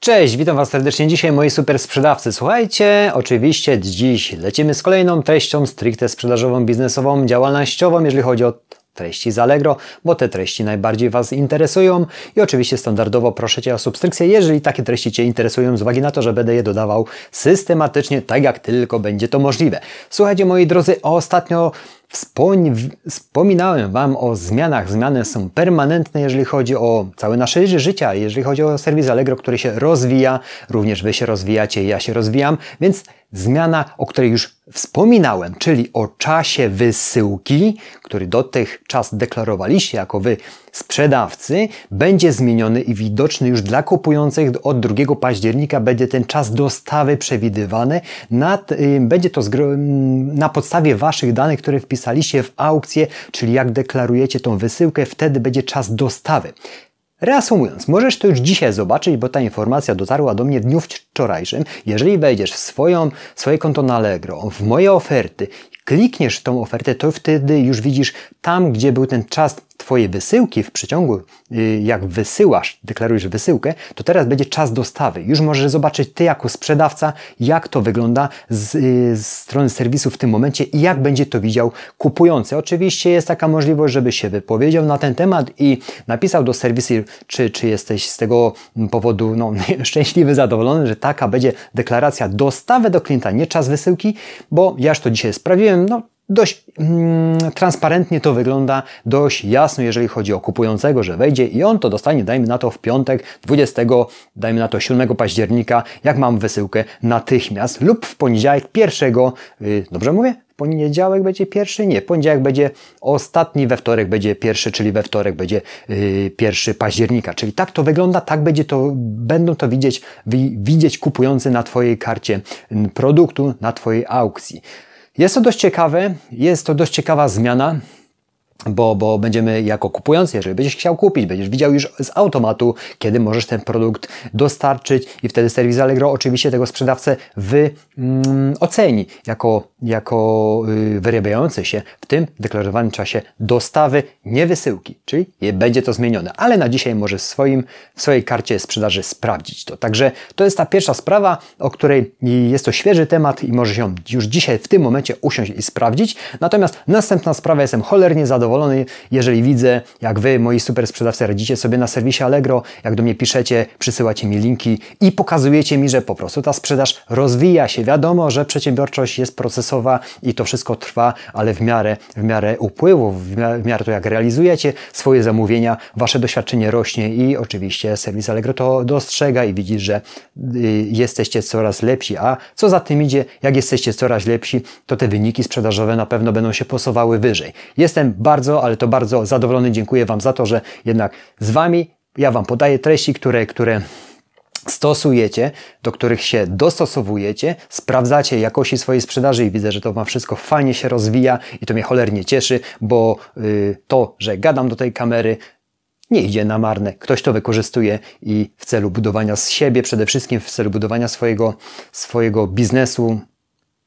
Cześć, witam Was serdecznie dzisiaj moi super sprzedawcy. Słuchajcie, oczywiście dziś lecimy z kolejną treścią stricte sprzedażową, biznesową, działalnościową, jeżeli chodzi o treści z Allegro, bo te treści najbardziej Was interesują i oczywiście standardowo proszę Cię o subskrypcję, jeżeli takie treści Cię interesują z uwagi na to, że będę je dodawał systematycznie, tak jak tylko będzie to możliwe. Słuchajcie moi drodzy, ostatnio Wspominałem Wam o zmianach. Zmiany są permanentne, jeżeli chodzi o całe nasze życie, jeżeli chodzi o serwis Allegro, który się rozwija. Również Wy się rozwijacie, ja się rozwijam, więc zmiana, o której już wspominałem, czyli o czasie wysyłki, który dotychczas deklarowaliście jako Wy sprzedawcy, będzie zmieniony i widoczny już dla kupujących od 2 października. Będzie ten czas dostawy przewidywany. Nad, y, będzie to na podstawie Waszych danych, które wpisaliście wpisaliście w aukcję, czyli jak deklarujecie tą wysyłkę, wtedy będzie czas dostawy. Reasumując, możesz to już dzisiaj zobaczyć, bo ta informacja dotarła do mnie w dniu wczorajszym. Jeżeli wejdziesz w swoją, swoje konto na Allegro, w moje oferty, klikniesz tą ofertę, to wtedy już widzisz tam, gdzie był ten czas Twoje wysyłki w przeciągu, y, jak wysyłasz, deklarujesz wysyłkę, to teraz będzie czas dostawy. Już możesz zobaczyć Ty jako sprzedawca, jak to wygląda z, y, z strony serwisu w tym momencie i jak będzie to widział kupujący. Oczywiście jest taka możliwość, żeby się wypowiedział na ten temat i napisał do serwisu, czy, czy jesteś z tego powodu no, szczęśliwy, zadowolony, że taka będzie deklaracja dostawy do klienta, nie czas wysyłki, bo ja już to dzisiaj sprawdziłem, no dość mm, transparentnie to wygląda, dość jasno, jeżeli chodzi o kupującego, że wejdzie i on to dostanie, dajmy na to w piątek, 20, dajmy na to 7 października, jak mam wysyłkę natychmiast, lub w poniedziałek pierwszego, yy, dobrze mówię? poniedziałek będzie pierwszy? Nie, poniedziałek będzie ostatni, we wtorek będzie pierwszy, czyli we wtorek będzie yy, pierwszy października. Czyli tak to wygląda, tak będzie to, będą to widzieć, widzieć kupujący na Twojej karcie produktu, na Twojej aukcji. Jest to dość ciekawe, jest to dość ciekawa zmiana bo, bo będziemy jako kupujący, jeżeli będziesz chciał kupić, będziesz widział już z automatu, kiedy możesz ten produkt dostarczyć i wtedy serwis Allegro oczywiście tego sprzedawcę wy, mm, oceni jako, jako y, wyrabiający się w tym deklarowanym czasie dostawy, nie wysyłki, czyli będzie to zmienione, ale na dzisiaj możesz w, swoim, w swojej karcie sprzedaży sprawdzić to. Także to jest ta pierwsza sprawa, o której jest to świeży temat i możesz ją już dzisiaj w tym momencie usiąść i sprawdzić. Natomiast następna sprawa, jestem cholernie zadowolony zadowolony, jeżeli widzę, jak Wy, moi super sprzedawcy, radzicie sobie na serwisie Allegro, jak do mnie piszecie, przysyłacie mi linki i pokazujecie mi, że po prostu ta sprzedaż rozwija się. Wiadomo, że przedsiębiorczość jest procesowa i to wszystko trwa, ale w miarę, w miarę upływu, w miarę, to jak realizujecie swoje zamówienia, Wasze doświadczenie rośnie i oczywiście serwis Allegro to dostrzega i widzi, że y, jesteście coraz lepsi. A co za tym idzie, jak jesteście coraz lepsi, to te wyniki sprzedażowe na pewno będą się posuwały wyżej. Jestem bardzo bardzo, ale to bardzo zadowolony. Dziękuję Wam za to, że jednak z Wami ja Wam podaję treści, które, które stosujecie, do których się dostosowujecie, sprawdzacie jakości swojej sprzedaży i widzę, że to Wam wszystko fajnie się rozwija i to mnie cholernie cieszy, bo yy, to, że gadam do tej kamery, nie idzie na marne. Ktoś to wykorzystuje i w celu budowania z siebie, przede wszystkim w celu budowania swojego, swojego biznesu,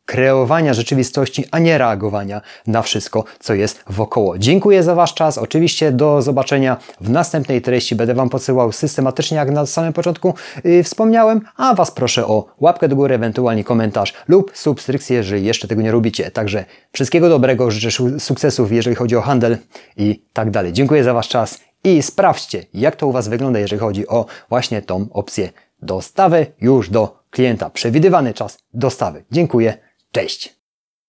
kreowania rzeczywistości, a nie reagowania na wszystko, co jest wokoło. Dziękuję za Wasz czas. Oczywiście do zobaczenia w następnej treści. Będę Wam podsyłał systematycznie, jak na samym początku yy, wspomniałem, a Was proszę o łapkę do góry, ewentualnie komentarz lub subskrypcję, jeżeli jeszcze tego nie robicie. Także wszystkiego dobrego, życzę sukcesów, jeżeli chodzi o handel i tak dalej. Dziękuję za Wasz czas i sprawdźcie, jak to u Was wygląda, jeżeli chodzi o właśnie tą opcję dostawy już do klienta. Przewidywany czas dostawy. Dziękuję. Cześć!